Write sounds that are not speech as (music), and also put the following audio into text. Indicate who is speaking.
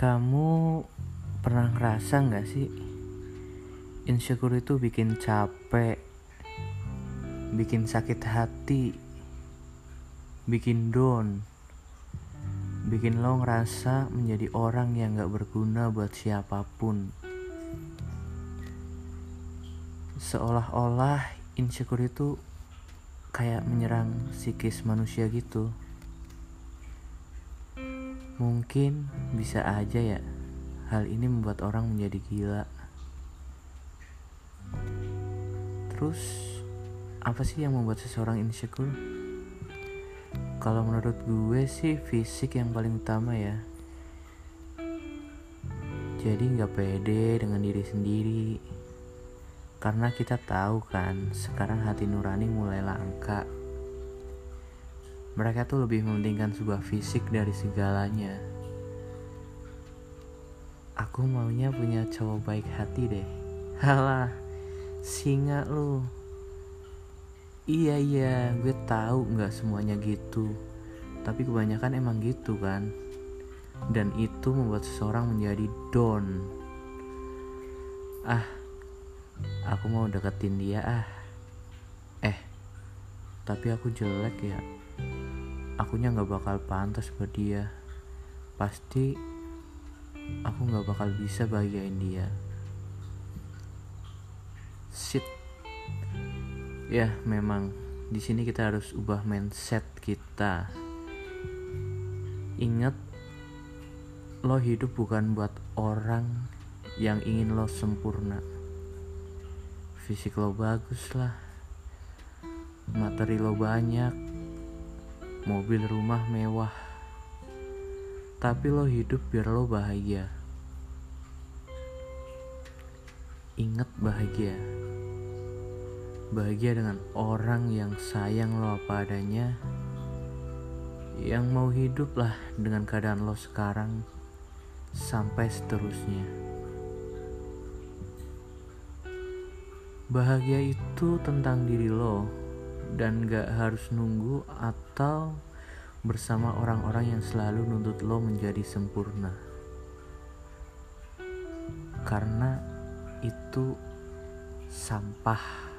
Speaker 1: Kamu pernah ngerasa nggak sih insecure itu bikin capek, bikin sakit hati, bikin down, bikin lo ngerasa menjadi orang yang gak berguna buat siapa pun. Seolah-olah insecure itu kayak menyerang psikis manusia gitu. Mungkin bisa aja ya, hal ini membuat orang menjadi gila. Terus, apa sih yang membuat seseorang insecure? Kalau menurut gue sih fisik yang paling utama ya. Jadi nggak pede dengan diri sendiri. Karena kita tahu kan, sekarang hati nurani mulai langka mereka tuh lebih mementingkan sebuah fisik dari segalanya. Aku maunya punya cowok baik hati deh. (laughs) Halah, singa lu. Iya iya, gue tahu nggak semuanya gitu. Tapi kebanyakan emang gitu kan. Dan itu membuat seseorang menjadi down. Ah, aku mau deketin dia ah. Eh, tapi aku jelek ya akunya nggak bakal pantas buat dia. Pasti aku nggak bakal bisa bahagiain dia. Shit. Ya memang di sini kita harus ubah mindset kita. Ingat lo hidup bukan buat orang yang ingin lo sempurna. Fisik lo bagus lah materi lo banyak mobil rumah mewah. Tapi lo hidup biar lo bahagia. Ingat bahagia. Bahagia dengan orang yang sayang lo apa adanya yang mau hidup lah dengan keadaan lo sekarang sampai seterusnya. Bahagia itu tentang diri lo dan gak harus nunggu atau bersama orang-orang yang selalu nuntut lo menjadi sempurna. Karena itu sampah